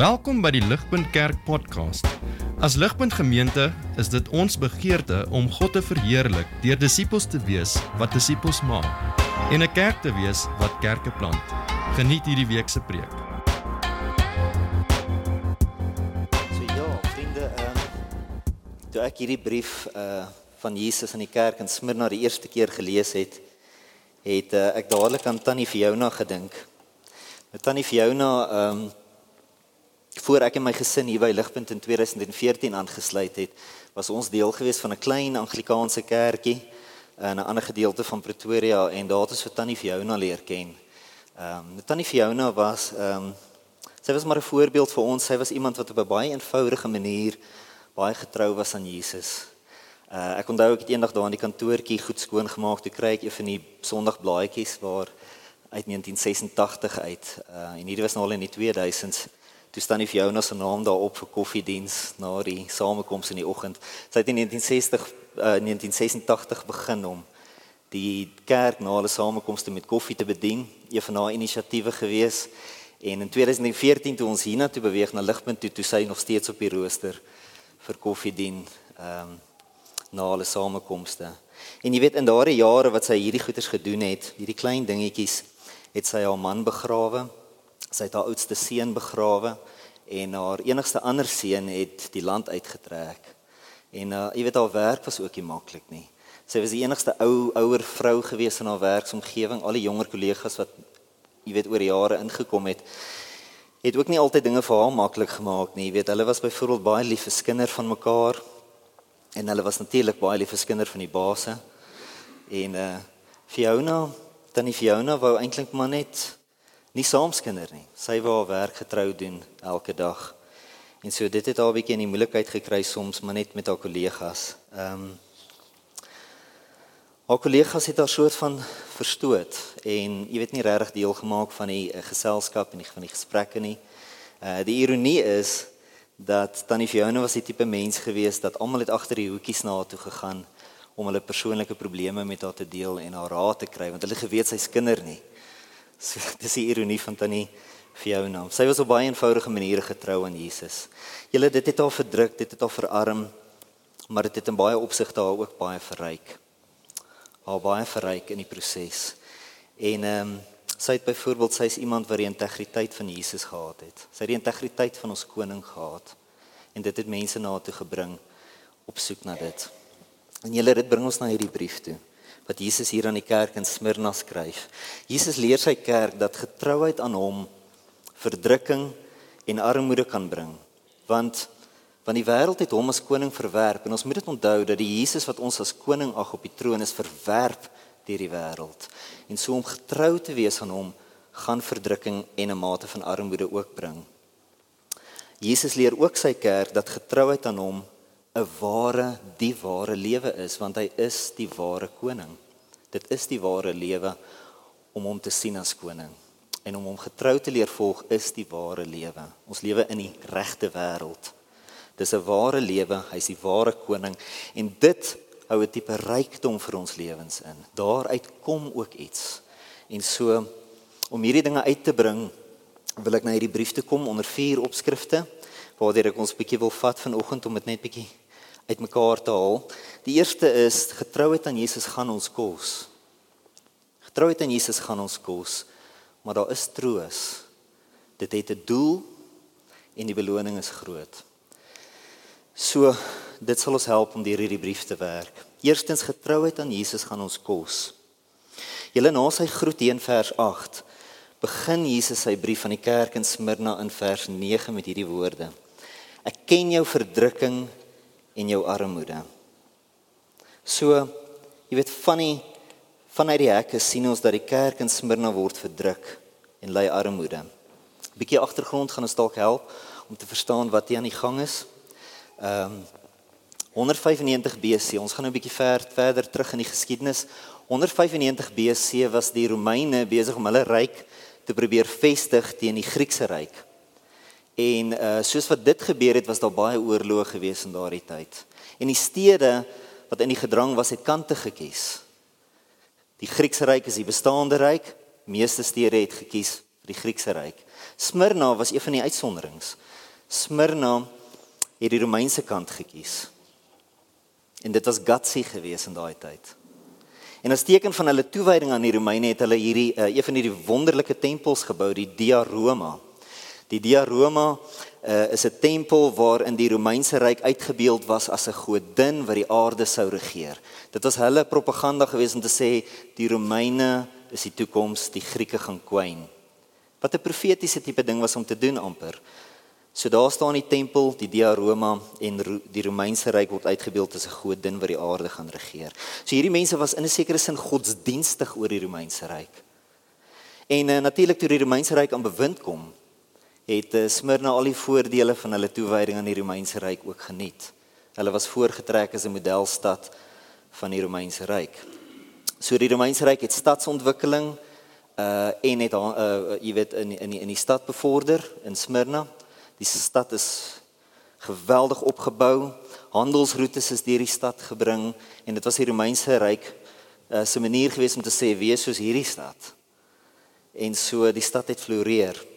Welkom by die Ligpunt Kerk podcast. As Ligpunt Gemeente is dit ons begeerte om God te verheerlik deur disippels te wees wat disippels maak en 'n kerk te wees wat kerke plant. Geniet hierdie week se preek. So ja, vriende, ehm toe ek hierdie brief uh van Jesus aan die kerk in Smyrna die eerste keer gelees het, het uh, ek dadelik aan Tannie Fiona gedink. Met Tannie Fiona ehm um, voor ek en my gesin hier by Ligpunt in 2014 aangesluit het, was ons deel gewees van 'n klein Anglikaanse kerkie in 'n ander gedeelte van Pretoria en daar het ons vir Tannie Fiona leer ken. Ehm um, Tannie Fiona was ehm um, sy was maar 'n voorbeeld vir ons. Sy was iemand wat op 'n baie eenvoudige manier baie getrou was aan Jesus. Uh, ek onthou ek het eendag daar in die kantoortjie goed skoon gemaak toe kry ek een van die sondagblaadjies waar uit 1986 uit uh, en hierdie was nou al in die 2000s toe staan die Fiona se naam daarop vir koffiediens na die samekoms in die oggend sy het in 1960 uh, 1986 begin om die kerk na hulle samekomste met koffie te bedien van haar inisiatiewe gewees en in 2014 toe ons hiernatoe beweeg na Ligpunt toe toe sy nog steeds op die rooster vir koffiedien ehm um, na hulle samekomste. En jy weet in daardie jare wat sy hierdie goeders gedoen het, hierdie klein dingetjies, het sy haar man begrawe. Sy het haar oudste seun begrawe en haar enigste ander seun het die land uitgetrek. En uh, jy weet haar werk was ook nie maklik nie. Sy was die enigste ou ouer vrou gewees in haar werksomgewing. Al die jonger kollegas wat jy weet oor jare ingekom het, het ook nie altyd dinge vir haar maklik gemaak nie. Jy weet, hulle was byvoorbeeld baie lief vir skinder van mekaar en hulle was natuurlik baie lief vir skinder van die baase. En uh Fiona, tannie Fiona wou eintlik maar net nie saam skinder nie. Sy wou haar werk getrou doen elke dag. En so dit het haar 'n bietjie in die moeilikheid gekry soms, maar net met haar kollegas. Ehm um, haar kollegas het haar soort van verstoot en jy weet nie regtig deel gemaak van die uh, geselskap en die van die gesprekke nie. Uh die ironie is dat Tannie Fiona was die tipe mens gewees dat almal het agter die hoekies na haar toe gegaan om hulle persoonlike probleme met haar te deel en haar raad te kry want hulle geweet sy's kinder nie. So dis die ironie van Tannie Fiona. Sy was op baie eenvoudige maniere getrou aan Jesus. Julle dit het haar verdruk, dit het haar verarm, maar dit het in baie opsigte haar ook baie verryk. Haar baie verryk in die proses. En ehm um, sy het byvoorbeeld sy's iemand wat die integriteit van Jesus gehad het. Sy het die integriteit van ons koning gehad en dit het mense na toe gebring op soek na dit. En julle dit bring ons na hierdie brief toe wat Jesus hier aan die kerk in Smyrna skryf. Jesus leer sy kerk dat getrouheid aan hom verdrukking en armoede kan bring. Want want die wêreld het hom as koning verwerp en ons moet dit onthou dat die Jesus wat ons as koning ag op die troon is verwerp deur die wêreld. En so om getrou te wees aan hom gaan verdrukking en 'n mate van armoede ook bring. Jesus leer ook sy kerk dat getrouheid aan hom 'n ware, die ware lewe is want hy is die ware koning. Dit is die ware lewe om hom te sien as koning en om hom getrou te leer volg is die ware lewe. Ons lewe in die regte wêreld. Dis 'n ware lewe, hy's die ware koning en dit hou 'n tipe rykdom vir ons lewens in. Daaruit kom ook iets. En so om hierdie dinge uit te bring, wil ek na hierdie brief toe kom onder vier opskrifte waardeur ek ons bietjie wil vat vanoggend om dit net bietjie uitmekaar te haal. Die eerste is getrouheid aan Jesus gaan ons kos. Getrouheid aan Jesus gaan ons kos, maar daar is troos. Dit het 'n doel en die beloning is groot. So dit sal ons help om deur hierdie brief te werk. Eerstens getrouheid aan Jesus gaan ons kos. Julle na sy groet hier in vers 8 begin Jesus sy brief aan die kerk in Smyrna in vers 9 met hierdie woorde: Ek ken jou verdrukking en jou armoede. So, jy weet van die vanuit die hekke sien ons dat die kerk in Smyrna word verdruk en ly armoede. 'n Bietjie agtergrond gaan ons dalk help om te verstaan wat hier aan die gang is. Ehm um, 195 BC, ons gaan nou 'n bietjie ver verder terug in die geskiedenis. 195 BC was die Romeine besig om hulle ryk te probeer vestig teen die Griekse ryk. En uh soos wat dit gebeur het, was daar baie oorloë gewees in daardie tyd. En die stede wat in die gedrang was, het kante gekies. Die Griekse ryk is die bestaande ryk. Meeste stede het gekies vir die Griekse ryk. Smyrna was een van die uitsonderings. Smyrna het die Romeinse kant gekies. En dit was gutsy geweest in daai tyd. En as teken van hulle toewyding aan die Romeine het hulle hierdie uh, een van hierdie wonderlike tempels gebou, die Diaroma. Die Diaroma uh, is 'n tempel waarin die Romeinse ryk uitgebeeld was as 'n godin wat die aarde sou regeer. Dit was hulle propaganda geweest om te sê die Romeine is die toekoms, die Grieke gaan kwyn. Wat 'n profetiese tipe ding was om te doen amper. So daar staan die tempel, die Dia Roma en die Romeinse ryk word uitgebeeld as 'n godin wat die aarde gaan regeer. So hierdie mense was in 'n sekere sin godsdienstig oor die Romeinse ryk. En uh, natuurlik toe die Romeinse ryk aan bewind kom, het uh, Smyrna al die voordele van hulle toewyding aan die Romeinse ryk ook geniet. Hulle was voorgetrek as 'n modelstad van die Romeinse ryk. So die Romeinse ryk het stadsontwikkeling uh en het uh jy weet in in die, in die stad bevorder in Smyrna. Die stad is geweldig opgebou. Handelsroetes is deur die stad gebring en dit was die Romeinse ryk uh, se manier gewees om te sê wees soos hierdie stad. En so die stad het floreer.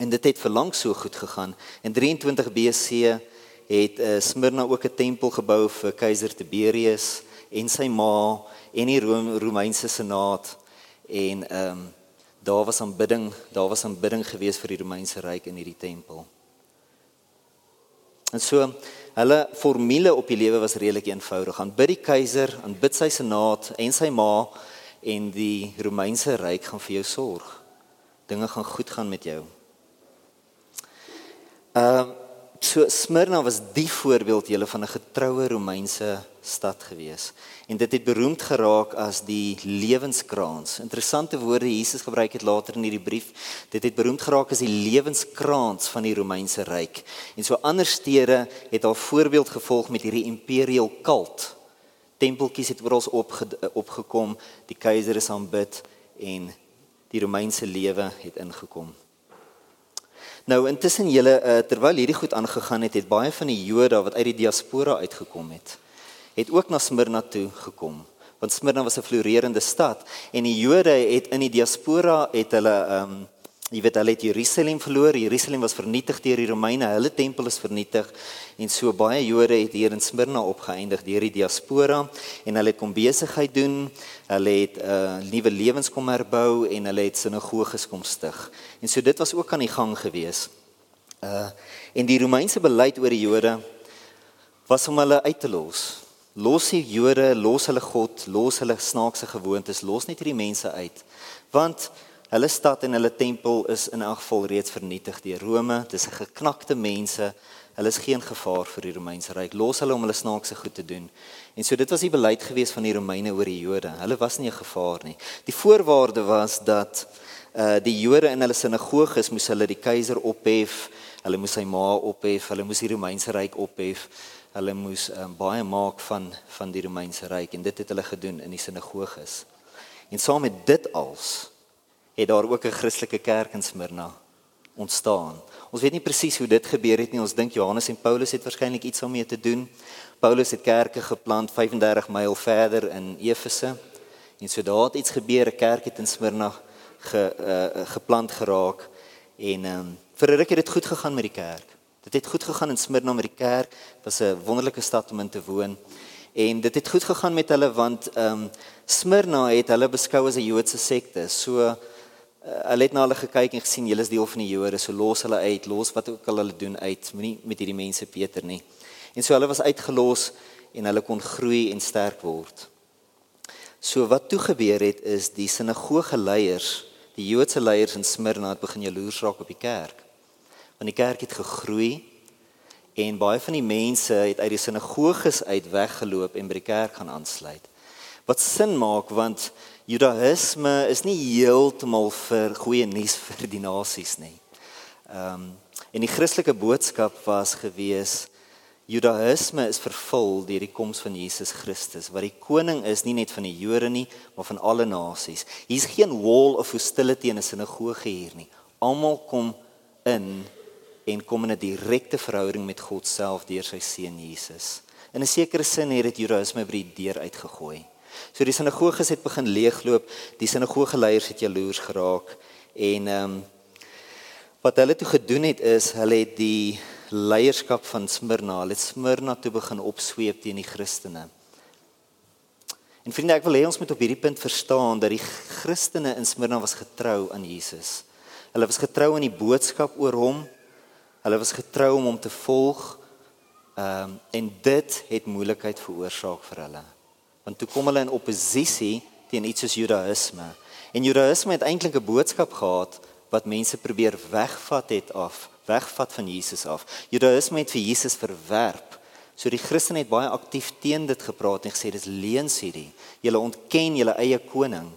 En dit het vir lank so goed gegaan. In 23 BC het uh, Smyrna ook 'n tempel gebou vir keiser Tiberius en sy ma en die Rome, Romeinse senaat en ehm um, daar was aanbidding, daar was aanbidding gewees vir die Romeinse ryk in hierdie tempel. En so hulle formule op die lewe was redelik eenvoudig. Aanbid die keiser, aanbid sy senaat en sy ma en die Romeinse ryk gaan vir jou sorg. Dinge gaan goed gaan met jou. Ehm uh, so Smyrna was die voorbeeld julle van 'n getroue Romeinse stad gewees en dit het beroemd geraak as die lewenskraans. Interessante woorde Jesus gebruik het later in hierdie brief. Dit het beroemd geraak as die lewenskraans van die Romeinse ryk. En so ander stede het al voorbeeld gevolg met hierdie imperial cult. Tempeltjies het oral opge, opgekom, die keiser is aanbid en die Romeinse lewe het ingekom. Nou intussen julle uh, terwyl hierdie goed aangegaan het, het baie van die Jode wat uit die diaspora uitgekom het, het ook na Smyrna toe gekom. Want Smyrna was 'n floreerende stad en die Jode het in die diaspora het hulle ehm um, Jy weet hulle het Jerusalem verloor. Jerusalem was vernietig deur die Romeine. Hulle tempel is vernietig en so baie Jode het hier in Smyrna opgeëindig deur die diaspora en hulle het kom besigheid doen. Hulle het 'n uh, nuwe lewens kom herbou en hulle het sinagoges kom stig. En so dit was ook aan die gang gewees. Uh en die Romeinse beleid oor die Jode was om hulle uit te los. Los die Jode, los hulle God, los hulle snaakse gewoontes, los net hierdie mense uit. Want Hulle stad en hulle tempel is in elk geval reeds vernietig deur Rome. Dis geknakte mense. Hulle is geen gevaar vir die Romeinse ryk. Los hulle om hulle snaakse goed te doen. En so dit was die beleid gewees van die Romeine oor die Jode. Hulle was nie 'n gevaar nie. Die voorwaarde was dat uh die Jode in hulle sinagoges moes hulle die keiser ophef, hulle moes sy ma ophef, hulle moes die Romeinse ryk ophef. Hulle moes um, baie maak van van die Romeinse ryk en dit het hulle gedoen in die sinagoges. En saam met dit als het daar ook 'n Christelike kerk in Smyrna ontstaan. Ons weet nie presies hoe dit gebeur het nie. Ons dink Johannes en Paulus het waarskynlik iets daarmee te doen. Paulus het kerke geplant 35 myl verder in Efese. En so daar het iets gebeur, 'n kerk het in Smyrna ge, uh, geplant geraak en um, vir 'n ruk het dit goed gegaan met die kerk. Dit het goed gegaan in Smyrna met die kerk. Dit was 'n wonderlike stad om in te woon. En dit het goed gegaan met hulle want ehm um, Smyrna het hulle beskou as 'n Joodse sekte. So Uh, hulle het na hulle gekyk en gesien julle is deel van die Jode, so los hulle uit, los wat ook al hulle doen uit, moenie met hierdie mense Peter nie. En so hulle was uitgelos en hulle kon groei en sterk word. So wat toe gebeur het is die sinagoge leiers, die Joodse leiers in Smyrna het begin jaloers raak op die kerk. Want die kerk het gegroei en baie van die mense het uit die sinagoges uit weggeloop en by die kerk gaan aansluit. Wat sin maak want Judaïsme is nie heeltemal vir goeie nuus vir die nasies nie. Ehm um, en die Christelike boodskap was gewees Judaïsme is vervul deur die koms van Jesus Christus wat die koning is nie net van die Jode nie, maar van alle nasies. Hier's geen wall of hostility in 'n sinagoge hier nie. Almal kom in en kom in 'n direkte verhouding met God self deur sy seun Jesus. In 'n sekere sin het dit Judaïsme by die deur uitgegooi. So die sinagoges het begin leegloop, die sinagogeleiers het jaloers geraak En ehm um, wat hulle toe gedoen het is hulle het die leierskap van Smyrna, hulle het Smyrna toe begin opsweep teen die Christene. En vriende, ek wil hê ons moet op hierdie punt verstaan dat die Christene in Smyrna was getrou aan Jesus. Hulle was getrou aan die boodskap oor hom. Hulle was getrou om hom te volg. Ehm um, en dit het moeilikheid veroorsaak vir hulle. Want toe kom hulle in oppositie teen iets soos Judaïsme. En Judaïsme het eintlik 'n boodskap gehad wat mense probeer wegvat het af, wegvat van Jesus af. Judaïsme het vir Jesus verwerp. So die Christene het baie aktief teen dit gepraat en gesê dis leuns hierdie. Julle ontken julle eie koning.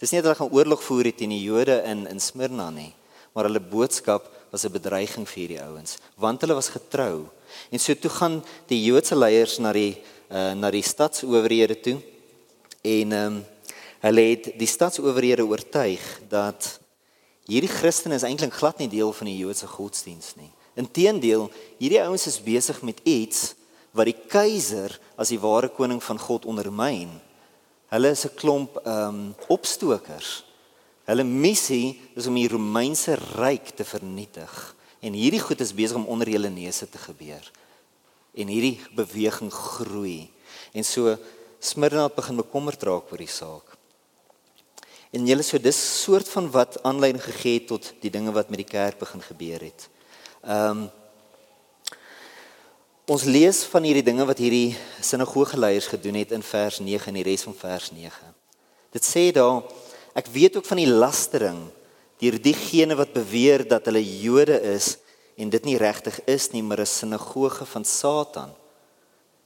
Dis nie dat hulle gaan oorlog voer teen die Jode in in Smyrna nie, maar hulle boodskap was 'n bedreiging vir hierdie ouens, want hulle was getrou. En so toe gaan die Joodse leiers na die uh, na die stadsowerhede toe en ehm um, hulle het die stadsowerhede oortuig dat hierdie Christene is eintlik glad nie deel van die Joodse godsdiens nie. Inteendeel, hierdie ouens is besig met iets wat die keiser as die ware koning van God ondermyn. Hulle is 'n klomp ehm um, opstokers. Hulle missie is om die Romeinse ryk te vernietig. En hierdie goed is besig om onder julle neuse te gebeur. En hierdie beweging groei. En so Smyrna begin bekommerd raak oor die saak. En julle so dis soort van wat aanleiding gegee het tot die dinge wat met die kerk begin gebeur het. Ehm um, Ons lees van hierdie dinge wat hierdie sinagogeleiers gedoen het in vers 9 en die res van vers 9. Dit sê daar ek weet ook van die lastering deur diegene wat beweer dat hulle Jode is en dit nie regtig is nie, maar 'n sinagoge van Satan.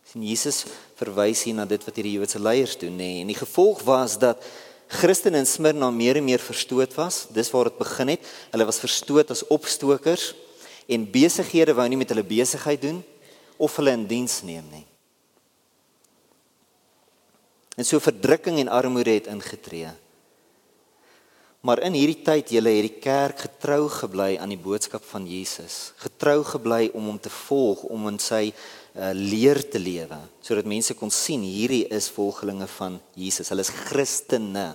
Sien Jesus verwys hier na dit wat hierdie Joodse leiers doen, nê? En die gevolg was dat Christene in Smyrna meer en meer verstoot was. Dis waar dit begin het. Hulle was verstoot as opstokers en besighede wou nie met hulle besigheid doen of hulle in diens neem nie. En so verdrukking en armoede het ingetree. Maar in hierdie tyd julle het die kerk getrou gebly aan die boodskap van Jesus, getrou gebly om hom te volg, om in sy uh, leer te lewe, sodat mense kon sien hierdie is volgelinge van Jesus. Hulle is Christene.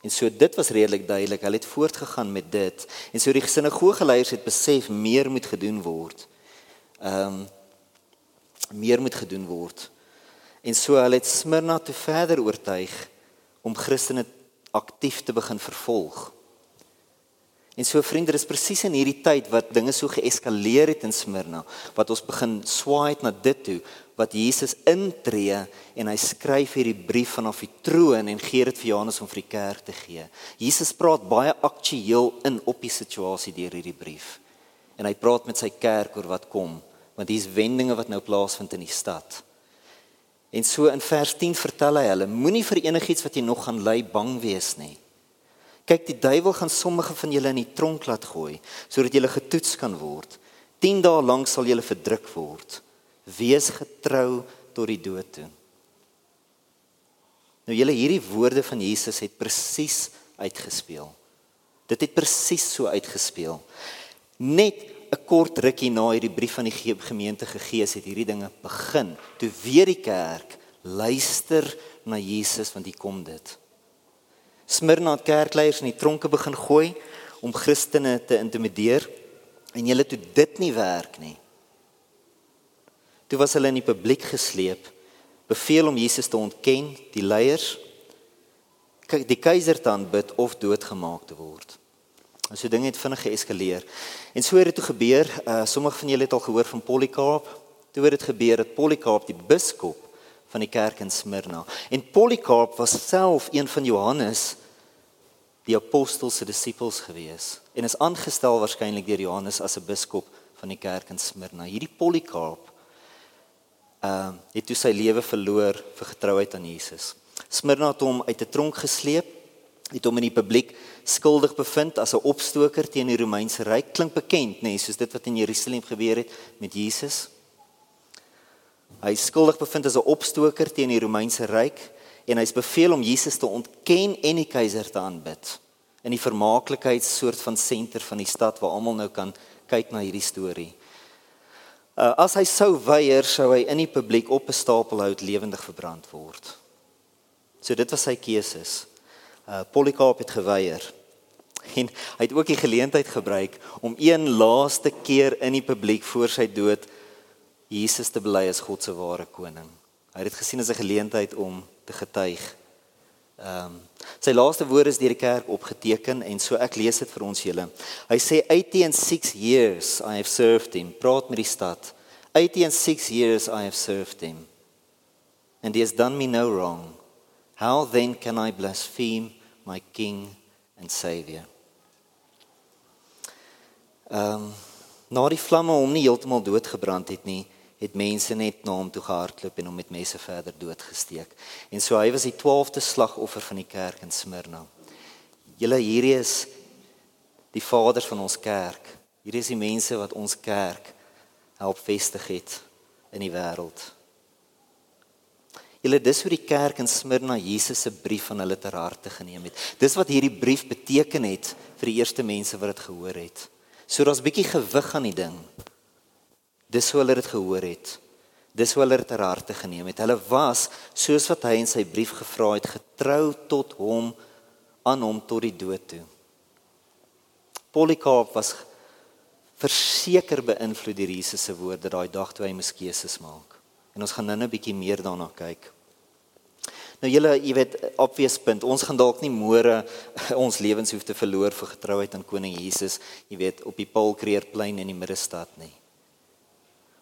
En so dit was redelik duidelik. Hulle het voortgegaan met dit. En so die sinagogeleiers het besef meer moet gedoen word. Ehm um, meer moet gedoen word. En so hulle het Smyrna toe verder oortuig om Christene aktief te begin vervolg. En so vriende, dis presies in hierdie tyd wat dinge so geeskaleer het in Smyrna, wat ons begin swaai na dit toe wat Jesus intree en hy skryf hierdie brief vanaf die troon en gee dit vir Johannes om vir die kerk te gee. Jesus praat baie aktueel in op die situasie deur hierdie brief. En hy praat met sy kerk oor wat kom want hier's wendinge wat nou plaasvind in die stad. En so in vers 10 vertel hy hulle moenie vir enigiets wat jy nog gaan ly bang wees nie. Kyk, die duiwel gaan sommige van julle in die tronk laat gooi sodat julle getoets kan word. 10 dae lank sal julle verdruk word. Wees getrou tot die dood toe. Nou julle hierdie woorde van Jesus het presies uitgespeel. Dit het presies so uitgespeel. Net 'n kort rukkie na hierdie brief van die gemeente gegee het hierdie dinge begin. Toe weer die kerk luister na Jesus want hier kom dit. Smyrna het kerkleiers in die tronke begin gooi om Christene te intimideer en hulle toe dit nie werk nie. Toe was hulle in die publiek gesleep, beveel om Jesus te ontken, die leiers kyk die keiser te aanbid of doodgemaak te word. So dinge het vinnig geeskaleer. En so het dit toe gebeur, uh sommige van julle het al gehoor van Polycarp. Toe het dit gebeur dat Polycarp die biskop van die kerk in Smyrna. En Polycarp was self een van Johannes die apostel se disippels gewees en is aangestel waarskynlik deur Johannes as 'n biskop van die kerk in Smyrna. Hierdie Polycarp uh het toe sy lewe verloor vir getrouheid aan Jesus. Smyrna het hom uit 'n tronk gesleep het hom in die publiek skuldig bevind as 'n opstoker teen die Romeinse ryk. Klink bekend, nê, nee, soos dit wat in Jerusalem gebeur het met Jesus. Hy is skuldig bevind as 'n opstoker teen die Romeinse ryk en hy's beveel om Jesus te ontken en die keiser te aanbid in die vermaaklikheidssoort van senter van die stad waar almal nou kan kyk na hierdie storie. Uh, as hy sou weier, sou hy in die publiek op 'n stapel hout lewendig verbrand word. So dit was sy keuses uh, Polycarp het geweier. En hy het ook die geleentheid gebruik om een laaste keer in die publiek voor sy dood Jesus te bely as God se ware koning. Hy het dit gesien as 'n geleentheid om te getuig. Ehm um, sy laaste woorde is deur die kerk opgeteken en so ek lees dit vir ons julle. Hy sê 86 years I have served him. Praat met die stad. 86 years I have served him. And he has done me no wrong. How then can I blaspheme my king and savior? Ehm um, na die vlamme hom nie heeltemal doodgebrand het nie, het mense net na hom toe gehardloop en hom met messe verder doodgesteek. En so hy was die 12de slagoffer van die kerk in Smyrna. Julle hierdie is die vaders van ons kerk. Hierdie is die mense wat ons kerk help vestig het in die wêreld. Julle dis hoe die kerk in Smyrna Jesus se brief aan hulle ter harte geneem het. Dis wat hierdie brief beteken het vir die eerste mense wat dit gehoor het. So daar's bietjie gewig aan die ding. Dis hoe hulle dit gehoor het. Dis hoe hulle dit ter harte geneem het. Hulle was soos wat hy in sy brief gevra het, getrou tot hom aan hom tot die dood toe. Polycarp was verseker beïnvloed deur Jesus se woorde daai dag toe hy moes keuses maak. En ons gaan nou 'n bietjie meer daarna kyk. Nou julle, jy weet, obvious punt. Ons gaan dalk nie môre ons lewens hoef te verloor vir getrouheid aan koning Jesus, jy weet, op die Paulkreerplein in die middestad nie.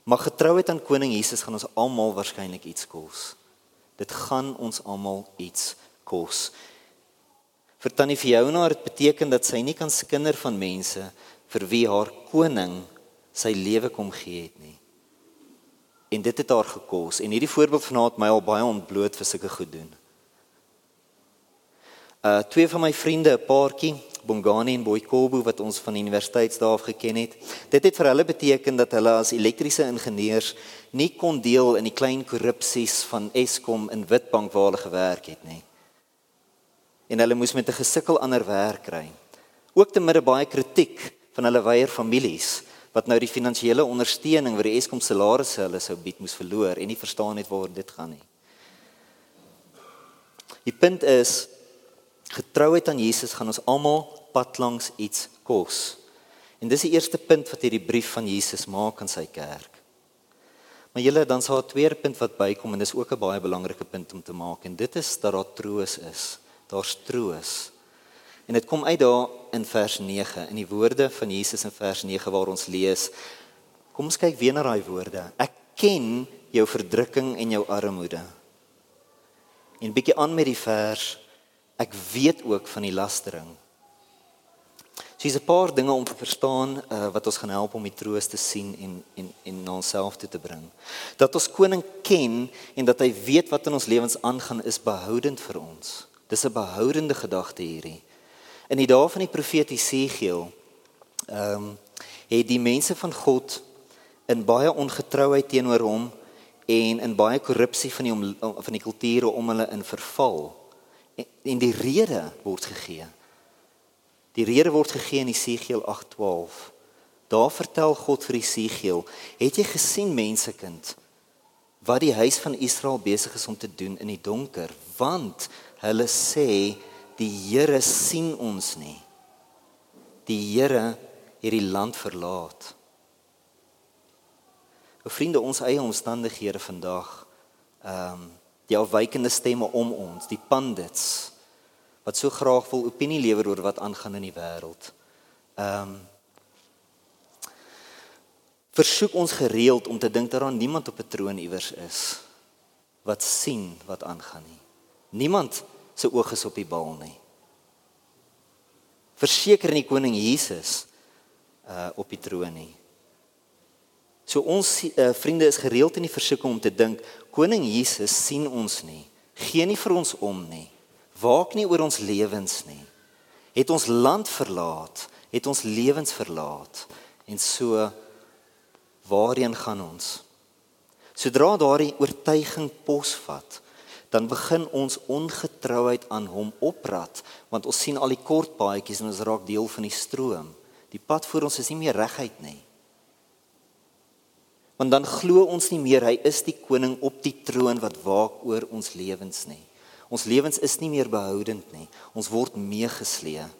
Maar getrouheid aan koning Jesus gaan ons almal waarskynlik iets kos. Dit gaan ons almal iets kos. Vir Tannie Fiona het beteken dat sy nie kan skinder van mense vir wie haar koning sy lewe kom gee het nie en dit het haar gekos en hierdie voorbeeld vanaand my al baie ontbloot vir sulke goed doen. Uh twee van my vriende, 'n paartjie, Bongani en Boykobu wat ons van universiteitsdae af geken het. Dit het vir hulle beteken dat hulle as elektriese ingenieurs nie kon deel in die klein korrupsies van Eskom in Witbank waar hulle gewerk het nie. En hulle moes met 'n gesukkel ander werk kry. Ook te midde baie kritiek van hulle weier families wat nou die finansiële ondersteuning wat die Eskom salarisse hulle sou bied moes verloor en nie verstaan het waaroor dit gaan nie. Die punt is getrouheid aan Jesus gaan ons almal pad langs iets kos. En dis die eerste punt wat hierdie brief van Jesus maak aan sy kerk. Maar julle dan sal 'n tweede punt wat bykom en dis ook 'n baie belangrike punt om te maak en dit is dat daar troos is. Daar's troos. En dit kom uit daar in vers 9 in die woorde van Jesus in vers 9 waar ons lees. Kom ons kyk weer na daai woorde. Ek ken jou verdrukking en jou armoede. En bietjie aan met die vers. Ek weet ook van die lastering. Dis 'n paar dinge om te verstaan uh, wat ons gaan help om die troos te sien en en en na onsself toe te bring. Dat ons koning ken en dat hy weet wat in ons lewens aangaan is behoudend vir ons. Dis 'n behoudende gedagte hierdie. In die dae van die profeet Jesegiel ehm um, het die mense van God in baie ongetrouheid teenoor hom en in baie korrupsie van die om, van die kulture om hulle in verval. En, en die rede word gegee. Die rede word gegee in Jesegiel 8:12. Daar vertel God vir Jesegiel: "Het jy gesien mensekind wat die huis van Israel besig is om te doen in die donker? Want hulle sê die Here sien ons nie. Die Here het die land verlaat. O vriende, ons eie omstandighede vandag, ehm um, die afwykende stemme om ons, die pandits wat so graag wil opinie lewer oor wat aangaan in die wêreld. Ehm um, versoek ons gereeld om te dink dat daar niemand op 'n troon iewers is wat sien wat aangaan nie. Niemand se oog is op die bal nie. Verseker nie koning Jesus uh op die troon nie. So ons uh, vriende is gereeld in die versoeking om te dink koning Jesus sien ons nie. Geen nie vir ons om nie. Waak nie oor ons lewens nie. Het ons land verlaat, het ons lewens verlaat en so waarheen gaan ons? Sodra daardie oortuiging posvat, dan begin ons ongetrouheid aan hom oprad want ons sien al die kort paadjies en ons raak deel van die stroom. Die pad voor ons is nie meer reguit nie. Want dan glo ons nie meer hy is die koning op die troon wat waak oor ons lewens nie. Ons lewens is nie meer behoudend nie. Ons word meegesleep.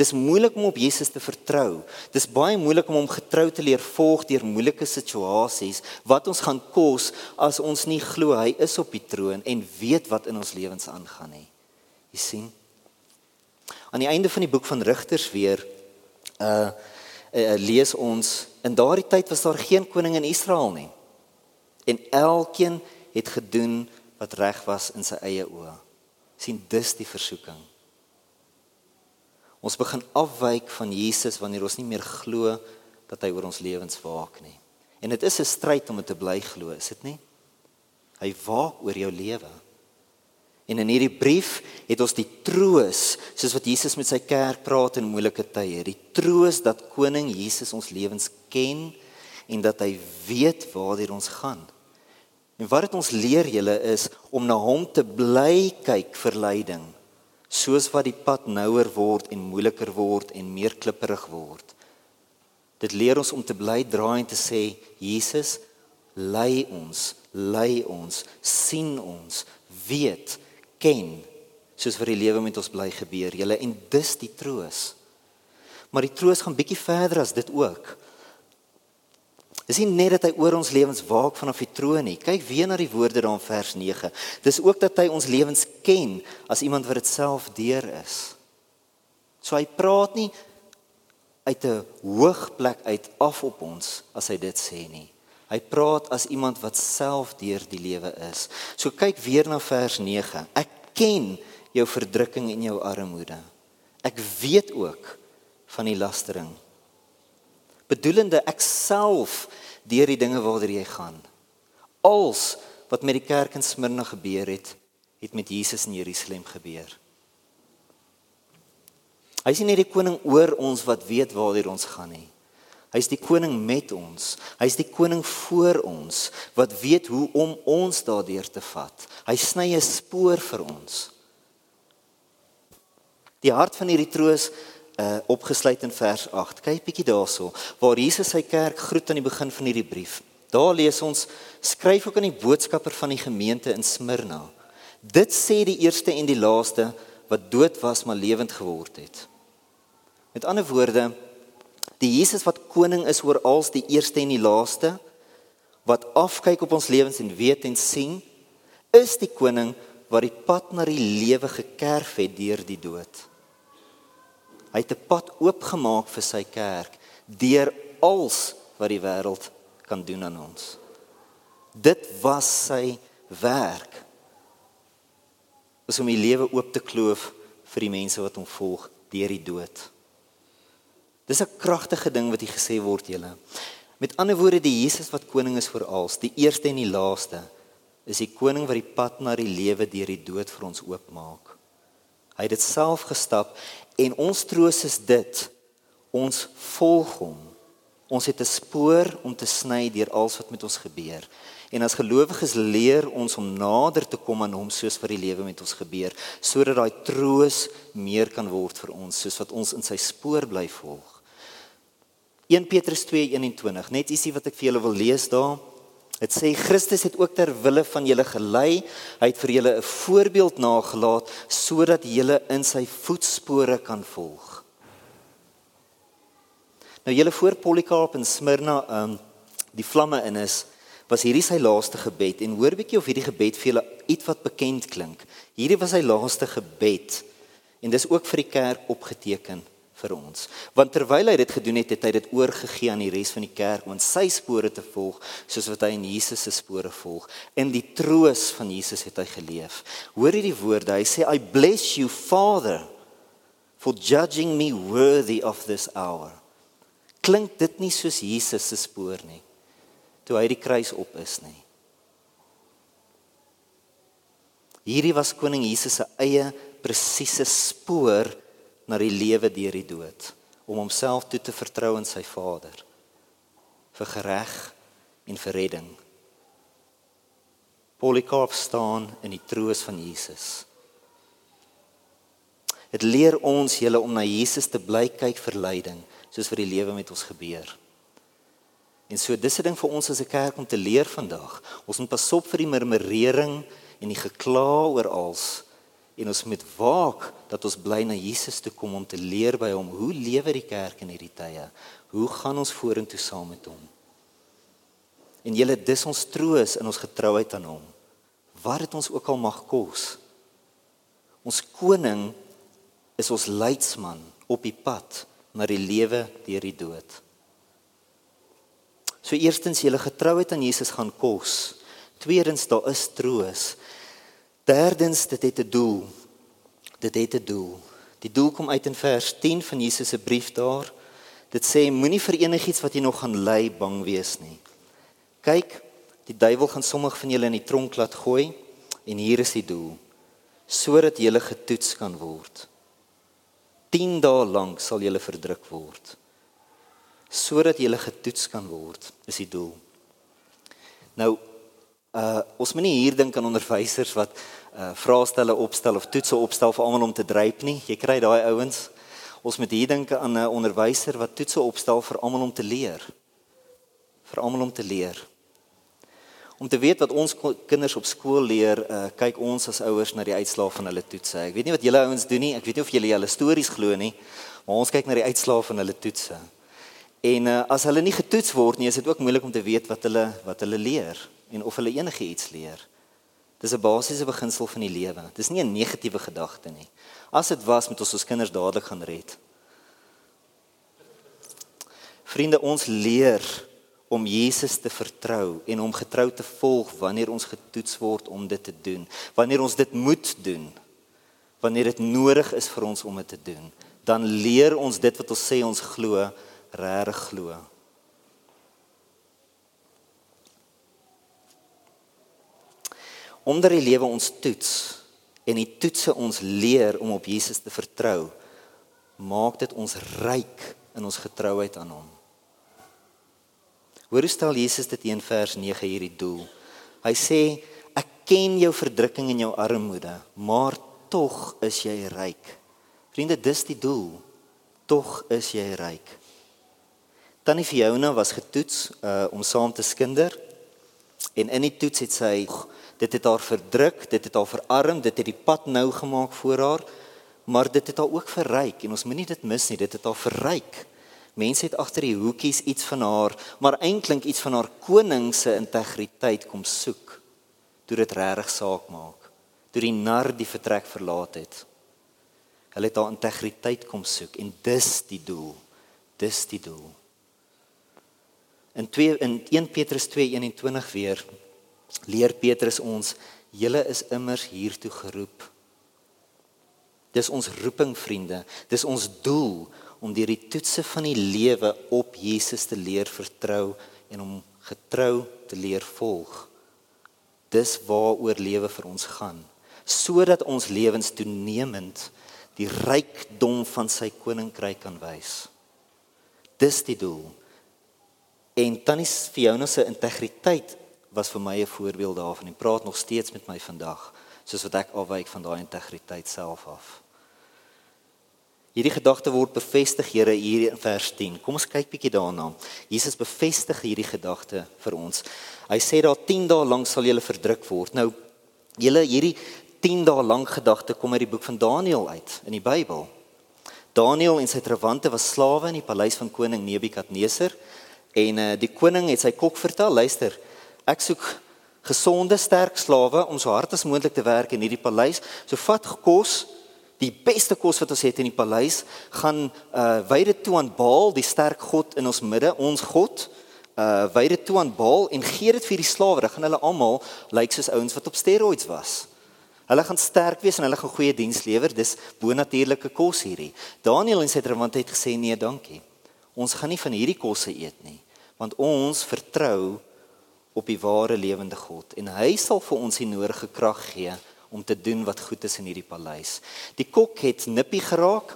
Dis moeilik om op Jesus te vertrou. Dis baie moeilik om hom getrou te leer volg deur moeilike situasies wat ons gaan kos as ons nie glo hy is op die troon en weet wat in ons lewens aangaan nie. Jy sien? Aan die einde van die boek van Rigters weer uh, uh lees ons in daardie tyd was daar geen koning in Israel nie. En elkeen het gedoen wat reg was in sy eie oë. sien dis die versoeking. Ons begin afwyk van Jesus wanneer ons nie meer glo dat hy oor ons lewens waak nie. En dit is 'n stryd om dit te bly glo, is dit nie? Hy waak oor jou lewe. En in hierdie brief het ons die troos, soos wat Jesus met sy kerk praat in moeilike tye, die troos dat koning Jesus ons lewens ken en dat hy weet waartoe ons gaan. En wat dit ons leer julle is om na hom te bly kyk vir leiding soos wat die pad nouer word en moeiliker word en meer klipperig word. Dit leer ons om te bly draai en te sê Jesus lei ons, lei ons, sien ons, weet, ken soos vir die lewe met ons bly gebeur. Julle en dis die troos. Maar die troos gaan bietjie verder as dit ook. Dis nie net dat hy oor ons lewens waak vanaf die troon nie. Kyk weer na die woorde daar in vers 9. Dis ook dat hy ons lewens ken as iemand wat dit self deur is. So hy praat nie uit 'n hoog plek uit af op ons as hy dit sê nie. Hy praat as iemand wat self deur die lewe is. So kyk weer na vers 9. Ek ken jou verdrukking en jou armoede. Ek weet ook van die lastering. Bedoelende ek self deur die dinge waartoe jy gaan. Als wat met die kerk in Smyrna gebeur het, het met Jesus in Jerusalem gebeur. Hy is nie net die koning oor ons wat weet waartoe ons gaan nie. Hy is die koning met ons. Hy is die koning voor ons wat weet hoe om ons daardeur te vat. Hy sny 'n spoor vir ons. Die hart van hierdie troos uh opgesluit in vers 8. Kyk bietjie daarso waar Jesus sy kerk groet aan die begin van hierdie brief. Daar lees ons skryf ook aan die boodskapper van die gemeente in Smyrna. Dit sê die eerste en die laaste wat dood was maar lewend geword het. Met ander woorde, die Jesus wat koning is oor als die eerste en die laaste wat afkyk op ons lewens en weet en sien, is die koning wat die pad na die lewe gekerf het deur die dood. Hy het 'n pad oopgemaak vir sy kerk deur als wat die wêreld kan doen aan ons. Dit was sy werk. Is om die lewe oop te kloof vir die mense wat hom volg deur die dood. Dis 'n kragtige ding wat hier gesê word julle. Met ander woorde die Jesus wat koning is vir als, die eerste en die laaste, is die koning wat die pad na die lewe deur die dood vir ons oopmaak. Hy het dit self gestap En ons troos is dit. Ons volg hom. Ons het 'n spoor om te sny deur alles wat met ons gebeur. En as gelowiges leer ons om nader te kom aan hom soos vir die lewe met ons gebeur, sodat daai troos meer kan word vir ons soos wat ons in sy spoor bly volg. 1 Petrus 2:21, net ietsie wat ek vir julle wil lees daar. Dit sê Christus het ook ter wille van julle gelei. Hy het vir julle 'n voorbeeld nagelaat sodat julle in sy voetspore kan volg. Nou julle voor Polycarp in Smyrna, ehm um, die vlamme in is, was hierdie sy laaste gebed en hoor bietjie of hierdie gebed vir julle iets wat bekend klink. Hierdie was sy laaste gebed en dis ook vir die kerk opgeteken vir ons. Want terwyl hy dit gedoen het, het hy dit oorgegee aan die res van die kerk om in sy spore te volg, soos wat hy in Jesus se spore volg. In die troos van Jesus het hy geleef. Hoor hierdie woorde. Hy sê I bless you Father for judging me worthy of this hour. Klink dit nie soos Jesus se spoor nie? Toe hy die kruis op is nie. Hierdie was koning Jesus se eie presiese spoor na die lewe deur die dood om homself toe te vertrou aan sy Vader vir gereg en vir redding. Polycarp staan in die troos van Jesus. Dit leer ons julle om na Jesus te bly kyk vir leiding soos vir die lewe met ons gebeur. En so dis 'n ding vir ons as 'n kerk om te leer vandag. Ons moet pas op vir die murmurering en die gekla oor als en ons moet waak dat ons bly na Jesus toe kom om te leer by hom hoe lewe die kerk in hierdie tye? Hoe gaan ons vorentoe saam met hom? En julle dis ons troos in ons getrouheid aan hom. Wat dit ons ook al mag kos. Ons koning is ons leidsman op die pad na die lewe deur die dood. So eerstens julle getrouheid aan Jesus gaan kos. Tweedens daar is troos. Derdens dit het 'n doel. Dit het 'n doel. Die doel kom uit in vers 10 van Jesus se brief daar. Dit sê moenie vir enigiets wat jy nog gaan ly bang wees nie. Kyk, die duiwel gaan sommige van julle in die tronk laat gooi en hier is die doel sodat jy getoets kan word. 10 dae lank sal jy verdruk word sodat jy getoets kan word is die doel. Nou uh ons moet nie hier dink aan onderwysers wat uh vraestelle opstel of toetse opstel vir almal om te dryp nie. Jy kry daai ouens. Ons moet hier dink aan 'n onderwyser wat toetse opstel vir almal om te leer. Vir almal om te leer. Om te weet wat ons kinders op skool leer, uh kyk ons as ouers na die uitslae van hulle toetse. Ek weet nie wat julle ouens doen nie. Ek weet nie of julle julle stories glo nie, maar ons kyk na die uitslae van hulle toetse. En uh, as hulle nie getoets word nie, is dit ook moeilik om te weet wat hulle wat hulle leer en of hulle enigiets leer. Dis 'n basiese beginsel van die lewe. Dis nie 'n negatiewe gedagte nie. As dit was met ons ons kinders dadelik gaan red. Vriende, ons leer om Jesus te vertrou en om getrou te volg wanneer ons getoets word om dit te doen. Wanneer ons dit moet doen. Wanneer dit nodig is vir ons om dit te doen, dan leer ons dit wat ons sê ons glo regtig glo. Omdat die lewe ons toets en die toetse ons leer om op Jesus te vertrou, maak dit ons ryk in ons getrouheid aan hom. Hoor hoe stel Jesus dit in vers 9 hierdie doel. Hy sê ek ken jou verdrukking en jou armoede, maar tog is jy ryk. Vriende, dis die doel. Tog is jy ryk. Tannie Fiona was getoets uh om saam te skinder. En in die toets het sy dit het haar verdruk, dit het haar verarm, dit het die pad nou gemaak voor haar, maar dit het haar ook verryk en ons moenie dit mis nie, dit het haar verryk. Mense het agter die hoekies iets van haar, maar eintlik iets van haar koning se integriteit kom soek. Toe dit regtig saak maak. Toe die nar die vertrek verlaat het. Hulle het haar integriteit kom soek en dis die doel. Dis die doel. In 2 in 1 Petrus 2:21 weer leer Petrus ons julle is immers hiertoe geroep. Dis ons roeping vriende, dis ons doel om deur die toetse van die lewe op Jesus te leer vertrou en om getrou te leer volg. Dis waaroor lewe vir ons gaan, sodat ons lewens toenemend die rykdom van sy koninkryk kan wys. Dis die doel. En tannie Fiona se integriteit was vir my 'n voorbeeld daarvan en praat nog steeds met my vandag soos wat ek afwyk van daai integriteit self af. Hierdie gedagte word bevestig Here hier in vers 10. Kom ons kyk bietjie daarna. Jesus bevestig hierdie gedagte vir ons. Hy sê daar 10 dae lank sal julle verdruk word. Nou julle hierdie 10 dae lank gedagte kom uit die boek van Daniël uit in die Bybel. Daniël en sy trawante was slawe in die paleis van koning Nebukadneser. En uh, die koning het sy kok vertel, luister, ek soek gesonde, sterk slawe om so hard as moontlik te werk in hierdie paleis. So vat gekos, die beste kos wat ons het in die paleis, gaan uh wy dit toe aan Baal, die sterk god in ons midde, ons god. Uh wy dit toe aan Baal en gee dit vir die slawe. Dan gaan hulle almal lyk like soos ouens wat op steroids was. Hulle gaan sterk wees en hulle gaan goeie diens lewer. Dis bonatuurlike kos hierdie. Daniel en sy verwante het gesê nee, dankie. Ons gaan nie van hierdie kosse eet nie, want ons vertrou op die ware lewende God en hy sal vir ons die nodige krag gee om te doen wat goed is in hierdie paleis. Die kok het nippie geraak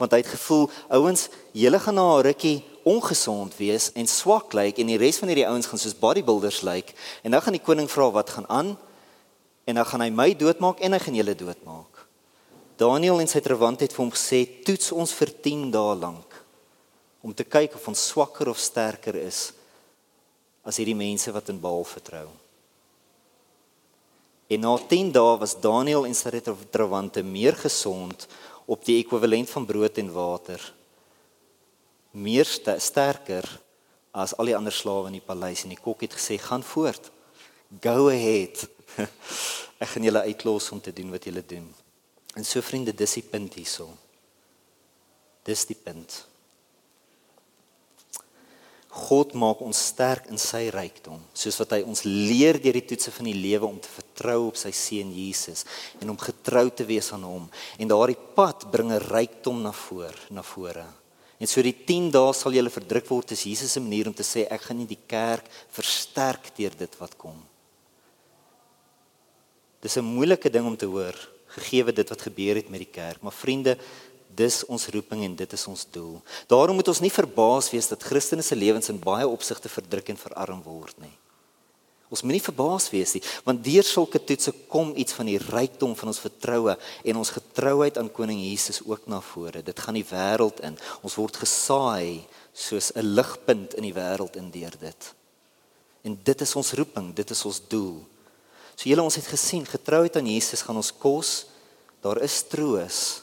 want hy het gevoel ouens, julle gaan na 'n rukkie ongesond wees en swak lyk en die res van hierdie ouens gaan soos bodybuilders lyk en nou gaan die koning vra wat gaan aan en dan gaan hy my doodmaak en hy gaan julle doodmaak. Daniel en sy terwant het vir hom gesê toets ons vir 10 dae lank om te kyk of ons swakker of sterker is as hierdie mense wat in Baal vertrou. En na 10 dae was Daniël en sy trawante meer gesond op die ekwivalent van brood en water. Meer sterker as al die ander slawe in die paleis en die kok het gesê gaan voort. Go ahead. Ek gaan julle uitlos om te doen wat julle doen. En so vriende, dis die punt hierso. Dis die punt. God maak ons sterk in sy rykdom, soos wat hy ons leer deur die toetse van die lewe om te vertrou op sy seun Jesus en om getrou te wees aan hom. En daardie pad bring 'n rykdom na voor, na vore. En so die 10 dae sal jy verdruk word, dis Jesus se manier om te sê ek gaan nie die kerk versterk deur dit wat kom. Dis 'n moeilike ding om te hoor, gegee dit wat gebeur het met die kerk, maar vriende, dis ons roeping en dit is ons doel. Daarom moet ons nie verbaas wees dat Christene se lewens in baie opsigte verdruk en verarm word nie. Ons moenie verbaas wees nie, want deur sulke toetse kom iets van die rykdom van ons vertroue en ons getrouheid aan koning Jesus ook na vore. Dit gaan die wêreld in. Ons word gesaai soos 'n ligpunt in die wêreld in deur dit. En dit is ons roeping, dit is ons doel. So julle ons het gesien, getrouheid aan Jesus gaan ons kos. Daar is troos.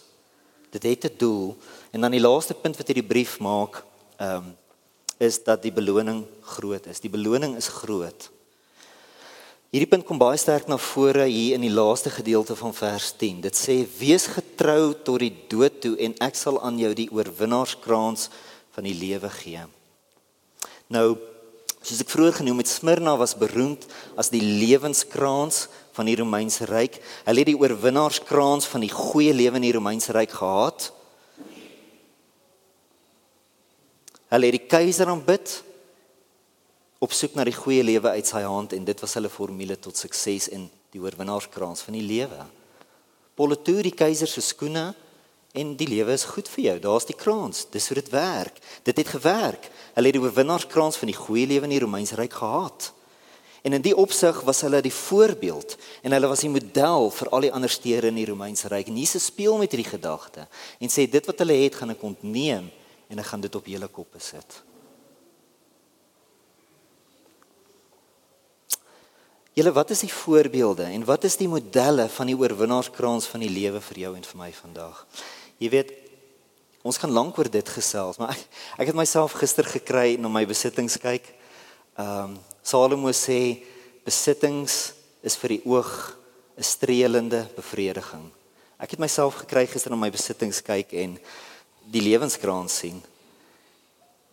Dit het 'n doel en dan die laaste punt wat hierdie brief maak, ehm um, is dat die beloning groot is. Die beloning is groot. Hierdie punt kom baie sterk na vore hier in die laaste gedeelte van vers 10. Dit sê: "Wees getrou tot die dood toe en ek sal aan jou die oorwinnaarskrans van die lewe gee." Nou, soos ek vroeër genoem het, Smyrna was beroemd as die lewenskrans van die Romeinse ryk. Hulle het die oorwinnaarskrans van die goeie lewe in die Romeinse ryk gehad. Hulle het die keiser aanbid op soek na die goeie lewe uit sy hand en dit was hulle formule tot sukses in die oorwinnaarskrans van die lewe. Politoer die keiser se skoene en die lewe is goed vir jou. Daar's die krans. Dis hoe dit werk. Dit het gewerk. Hulle het die oorwinnaarskrans van die goeie lewe in die Romeinse ryk gehad. En in die opsig was hulle die voorbeeld en hulle was die model vir al die ander stede in die Romeinse ryk. En Jesus speel met hierdie gedagte en sê dit wat hulle het gaan ek ontneem en ek gaan dit op julle koppe sit. Julle, wat is die voorbeelde en wat is die modelle van die oorwinnaarskrans van die lewe vir jou en vir my vandag? Jy weet, ons gaan lank oor dit gesels, maar ek, ek het myself gister gekry en na my besittings kyk. Ehm um, Salomo sê besittings is vir die oog 'n streelende bevrediging. Ek het myself gekry gister na my besittings kyk en die lewenskraan sien.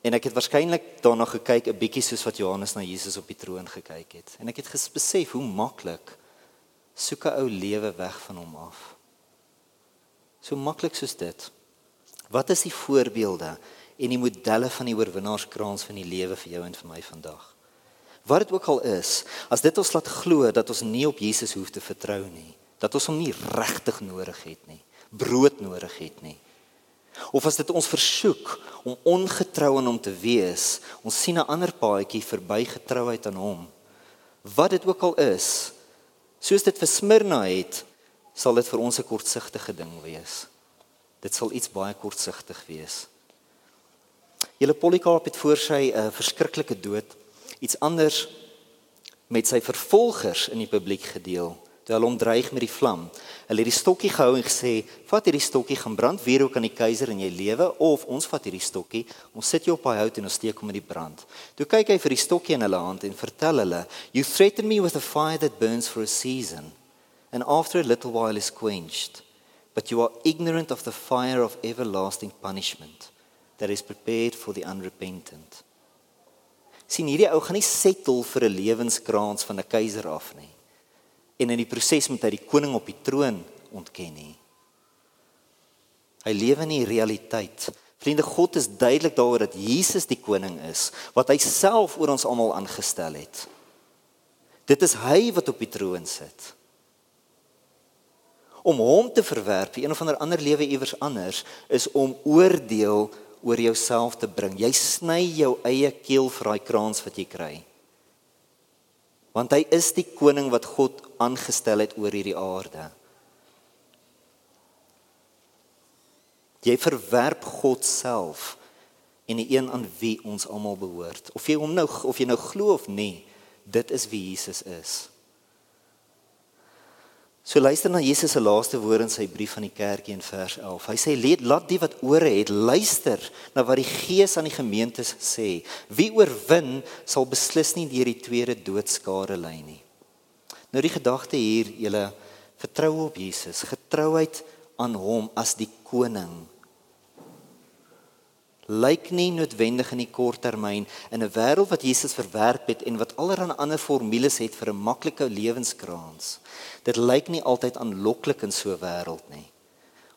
En ek het waarskynlik daarna gekyk 'n bietjie soos wat Johannes na Jesus op die troon gekyk het. En ek het besef hoe maklik soek 'n ou lewe weg van hom af. So maklik soos dit. Wat is die voorbeelde en die modelle van die oorwinnaarskraans van die lewe vir jou en vir my vandag? wat dit ook al is, as dit ons laat glo dat ons nie op Jesus hoef te vertrou nie, dat ons hom nie regtig nodig het nie, brood nodig het nie. Of as dit ons versoek om ongetrou aan hom te wees, ons sien 'n ander paadjie verby getrouheid aan hom. Wat dit ook al is, soos dit vir Smyrna het, sal dit vir ons 'n kortsigtige ding wees. Dit sal iets baie kortsigtig wees. Julle Polycarp het voor sy 'n uh, verskriklike dood iets anders met sy vervolgers in die publiek gedeel. Toe hulle hom dreig met die vlam. Hulle het die stokkie gehou en gesê: "Vat hierdie stokkie, gaan brand weer ook aan die keiser in jou lewe of ons vat hierdie stokkie, ons sit jou op daai hout en ons steek hom in die brand." Toe kyk hy vir die stokkie in hulle hand en vertel hulle: "You threaten me with a fire that burns for a season and after a little while is quenched, but you are ignorant of the fire of everlasting punishment that is prepared for the unrepentant." sien hierdie ou gaan nie settle vir 'n lewenskrans van 'n keiser af nie. En in die proses moet hy die koning op die troon ontken nie. Hy lewe in die realiteit. Vriende, God is duidelik daaroor dat Jesus die koning is wat hy self oor ons almal aangestel het. Dit is hy wat op die troon sit. Om hom te verwerp, een of ander ander lewe iewers anders, is om oordeel oor jouself te bring. Jy sny jou eie keel vir daai kraans wat jy kry. Want hy is die koning wat God aangestel het oor hierdie aarde. Jy verwerp God self en die een aan wie ons almal behoort. Of jy hom nou of jy nou glo of nie, dit is wie Jesus is. So luister na Jesus se laaste woorde in sy brief aan die kerkie in vers 11. Hy sê laat die wat ore het luister na wat die Gees aan die gemeentes sê. Wie oorwin sal beslis nie deur die tweede doodskare lei nie. Nou die gedagte hier, julle vertrou op Jesus, getrouheid aan hom as die koning lyk nie noodwendig in die kort termyn in 'n wêreld wat Jesus verwerp het en wat allerlei ander formules het vir 'n maklike lewenskrans. Dit lyk nie altyd aanloklik in so 'n wêreld nie.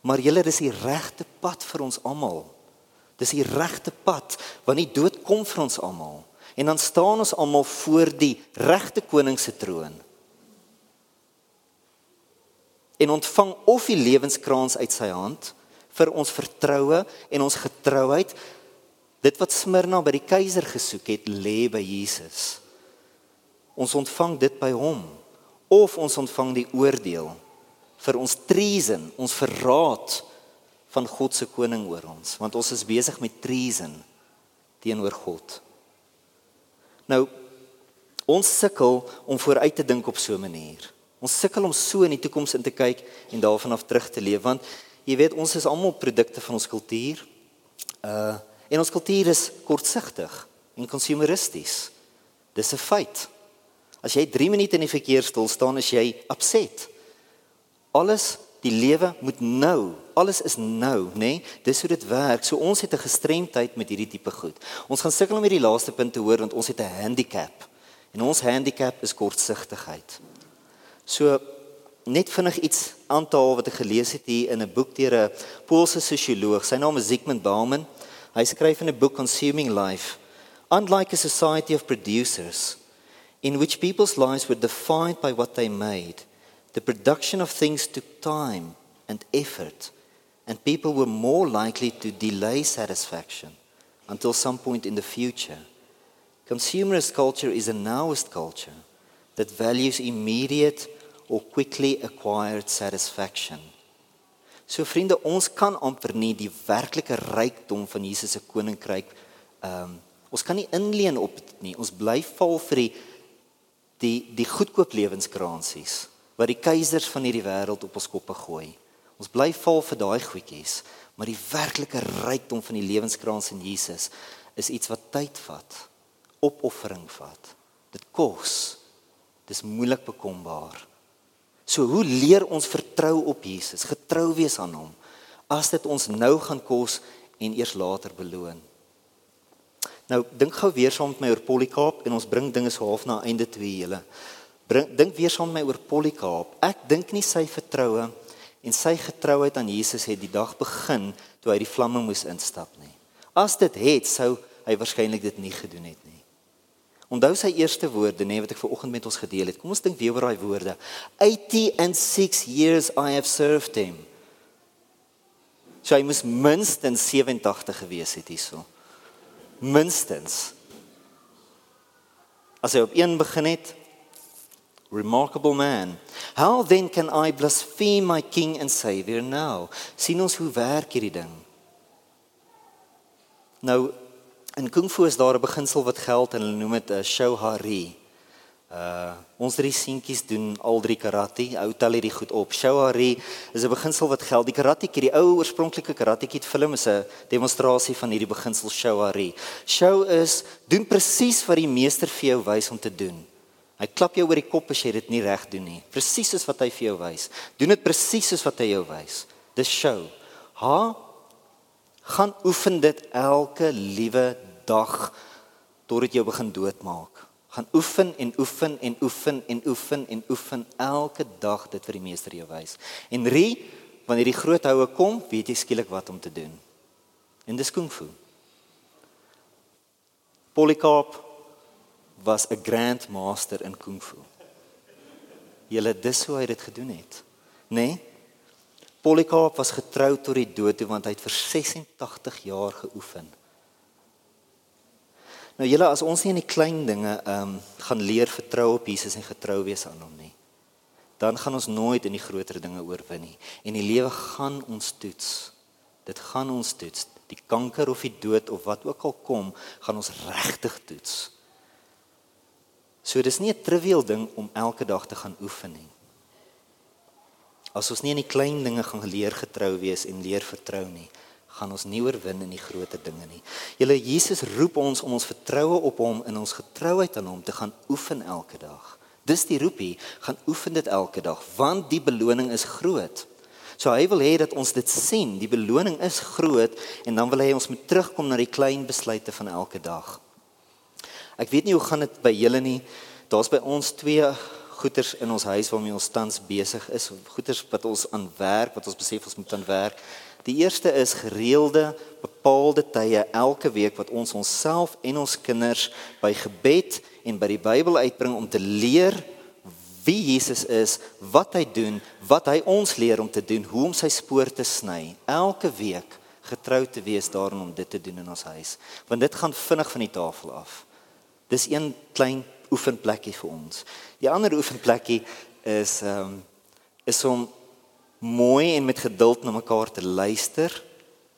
Maar julle dis die regte pad vir ons almal. Dis die regte pad want die dood kom vir ons almal en dan staan ons almal voor die regte koning se troon. En ontvang of die lewenskrans uit sy hand vir ons vertroue en ons getrouheid. Dit wat Smyrna by die keiser gesoek het, lê by Jesus. Ons ontvang dit by hom of ons ontvang die oordeel vir ons treason, ons verraad van God se koning oor ons, want ons is besig met treason teenoor God. Nou ons sukkel om vooruit te dink op so 'n manier. Ons sukkel om so in die toekoms in te kyk en daarvan af terug te leef want Jy weet ons is almal produkte van ons kultuur. Uh en ons kultuur is kortsigtig en konsumeristies. Dis 'n feit. As jy 3 minute in die verkeer stil staan, is jy upset. Alles, die lewe moet nou. Alles is nou, nê? Nee? Dis hoe dit werk. So ons het 'n gestremdheid met hierdie tipe goed. Ons gaan sukkel om hierdie laaste punt te hoor want ons het 'n handicap. En ons handicap is kortsigtigheid. So net vinnig iets aanhaal wat ek gelees het hier in 'n boek deur 'n Poolse sosioloog. Sy naam is Zygmunt Bauman. Hy skryf in 'n boek Consuming Life. Unlike a society of producers in which people's lives were defined by what they made, the production of things took time and effort, and people were more likely to delay satisfaction until some point in the future. Consumerist culture is a nowist culture that values immediate or quickly acquired satisfaction. So vriende, ons kan amper nie die werklike rykdom van Jesus se koninkryk ehm um, ons kan nie inleen op dit nie. Ons bly val vir die die die goedkoop lewenskransies wat die keisers van hierdie wêreld op ons koppe gooi. Ons bly val vir daai goedjies, maar die werklike rykdom van die lewenskrans in Jesus is iets wat tyd vat, opoffering vat. Dit kos. Dis moeilik bekombaar. So hoe leer ons vertrou op Jesus, getrou wees aan hom as dit ons nou gaan kos en eers later beloon. Nou dink gou weer saam met my oor Polycarp en ons bring dinge so half na einde toe julle. Bring dink weer saam met my oor Polycarp. Ek dink nie sy vertroue en sy getrouheid aan Jesus het die dag begin toe hy die vlamme moes instap nie. As dit het sou hy waarskynlik dit nie gedoen het nie. Onthou sy eerste woorde nê wat ek ver oggend met ons gedeel het. Kom ons dink weer oor daai woorde. 80 and 6 years I have served him. So hy moes minstens 87 gewees het hierso. Minstens. As hy op een begin het, remarkable man. How then can I blaspheme my king and savior now? Sien ons hoe werk hierdie ding? Nou in kung fu is daar 'n beginsel wat geld en hulle noem dit 'n uh, shouhari. Uh ons drie seentjies doen al drie karate. Ou tel hierdie goed op. Shouhari is 'n beginsel wat geld. Die karate kid, die ou oorspronklike karate kid film is 'n demonstrasie van hierdie beginsel shouhari. Show is doen presies wat die meester vir jou wys om te doen. Hy klap jou oor die kop as jy dit nie reg doen nie. Presies soos wat hy vir jou wys. Doen dit presies soos wat hy jou wys. Dis show. Ha gaan oefen dit elke liewe dag tot dit jou begin doodmaak. Gaan oefen en oefen en oefen en oefen en oefen elke dag dit vir die meester jou wys. En rie, wanneer die groot houe kom, weet jy skielik wat om te doen. En dis kung fu. Polycarp was 'n grand master in kung fu. Julle dis hoe hy dit gedoen het. Nê? Nee? Polycarp was getrou tot die dood toe want hy het vir 86 jaar geoefen. Nou julle as ons nie in die klein dinge ehm um, gaan leer vertrou op Jesus en getrou wees aan hom nie, dan gaan ons nooit in die groter dinge oorwin nie. En die lewe gaan ons toets. Dit gaan ons toets. Die kanker of die dood of wat ook al kom, gaan ons regtig toets. So dis nie 'n trivial ding om elke dag te gaan oefen nie. as ons nie in die klein dinge gaan leer getrou wees en leer vertrou nie, gaan ons nie oorwin in die groter dinge nie. Julle Jesus roep ons om ons vertroue op hom en ons getrouheid aan hom te gaan oefen elke dag. Dis die roepie, gaan oefen dit elke dag want die beloning is groot. So hy wil hê dat ons dit sien, die beloning is groot en dan wil hy ons moet terugkom na die klein besluite van elke dag. Ek weet nie hoe gaan dit by julle nie. Daar's by ons twee goeders in ons huis waarmee ons tans besig is, goeders wat ons aan werk, wat ons besef ons moet aan werk. Die eerste is gereelde bepaalde tye elke week wat ons onsself en ons kinders by gebed en by die Bybel uitbring om te leer wie Jesus is, wat hy doen, wat hy ons leer om te doen, hoe om sy spoor te sny. Elke week getrou te wees daarin om dit te doen in ons huis, want dit gaan vinnig van die tafel af. Dis een klein oefenplekkie vir ons. Die ander oefenplekkie is ehm um, is om mooi en met geduld na mekaar te luister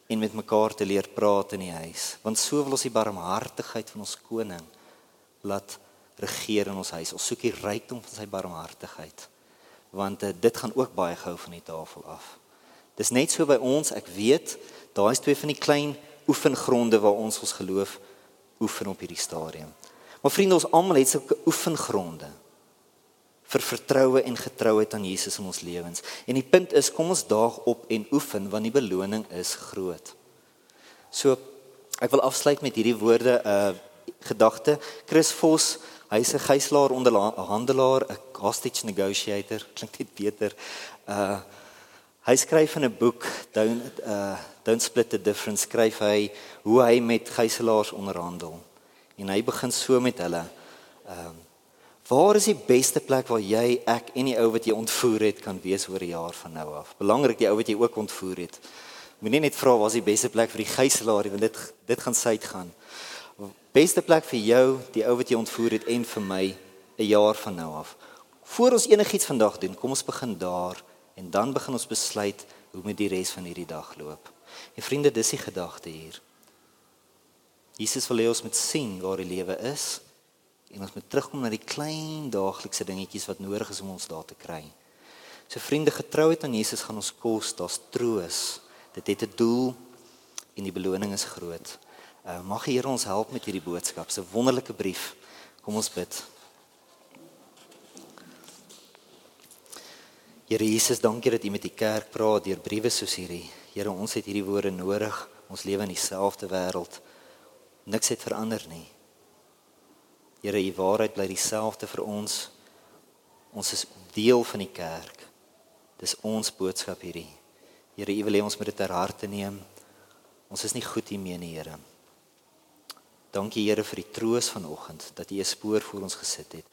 en met mekaar te leer praat in die huis. Want so wil ons die barmhartigheid van ons koning laat regeer in ons huis. Ons soek die rykdom van sy barmhartigheid. Want uh, dit gaan ook baie gou van die tafel af. Dis net so by ons, ek weet, daar is twee van die klein oefengronde waar ons ons geloof oefen op hierdie stadium. Maar vriende, ons almal het sulke oefengronde vir vertroue en getrouheid aan Jesus in ons lewens. En die punt is, kom ons daag op en oefen want die beloning is groot. So ek wil afsluit met hierdie woorde 'n uh, gedagte. Chris Vos, hy's 'n gijslaer onderhandelaar, 'n hostage negotiator, klink dit beter. Uh hy skryf in 'n boek, Don't uh Don't Split the Difference, skryf hy hoe hy met gijslaers onderhandel en hy begin so met hulle. Ehm um, waar is die beste plek waar jy ek en die ou wat jy ontvoer het kan wees oor 'n jaar van nou af? Belangrik die ou wat jy ook ontvoer het. Moenie net vra waar is die beste plek vir die gijslaer want dit dit gaan syt gaan. Beste plek vir jou, die ou wat jy ontvoer het en vir my 'n jaar van nou af. Voor ons enigiets vandag doen, kom ons begin daar en dan begin ons besluit hoe moet die res van hierdie dag loop. En vriende, dis die gedagte hier. Jesus wil hê ons moet sien waar die lewe is en ons moet terugkom na die klein daaglikse dingetjies wat nodig is om ons daar te kry. So vriende, getrouheid aan Jesus gaan ons kos, daar's troos. Dit het 'n doel en die beloning is groot. Uh, mag die Here ons help met hierdie boodskap. 'n Wonderlike brief. Kom ons bid. Here Jesus, dankie dat U met die kerk praat deur briewe soos hierdie. Here, ons het hierdie woorde nodig. Ons lewe in dieselfde wêreld niks het verander nie. Here, u waarheid bly dieselfde vir ons. Ons is deel van die kerk. Dis ons boodskap hierdie. Here, u wil hê ons moet dit ter harte neem. Ons is nie goed hiermee nie, Here. Dankie Here vir die troos vanoggend dat u 'n spoor voor ons gesit het.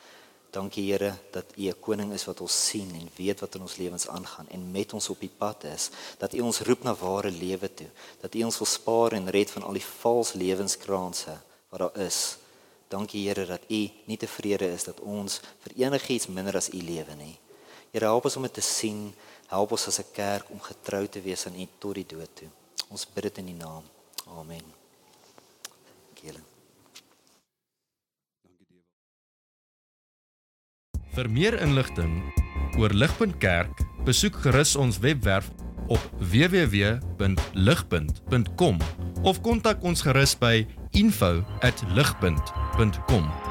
Dankie Here dat U 'n koning is wat ons sien en weet wat in ons lewens aangaan en met ons op die pad is. Dat U ons roep na ware lewe toe. Dat U ons wil spaar en red van al die vals lewenskraanse wat daar is. Dankie Here dat U nie tevrede is dat ons vir enigiets minder as U lewe nie. Here help ons om dit te sien. Help ons as 'n kerk om getrou te wees aan U tot die dood toe. Ons bid dit in U naam. Amen. Dankie. Vir meer inligting oor Ligpunt Kerk, besoek gerus ons webwerf op www.ligpunt.com of kontak ons gerus by info.luchtpunt.com.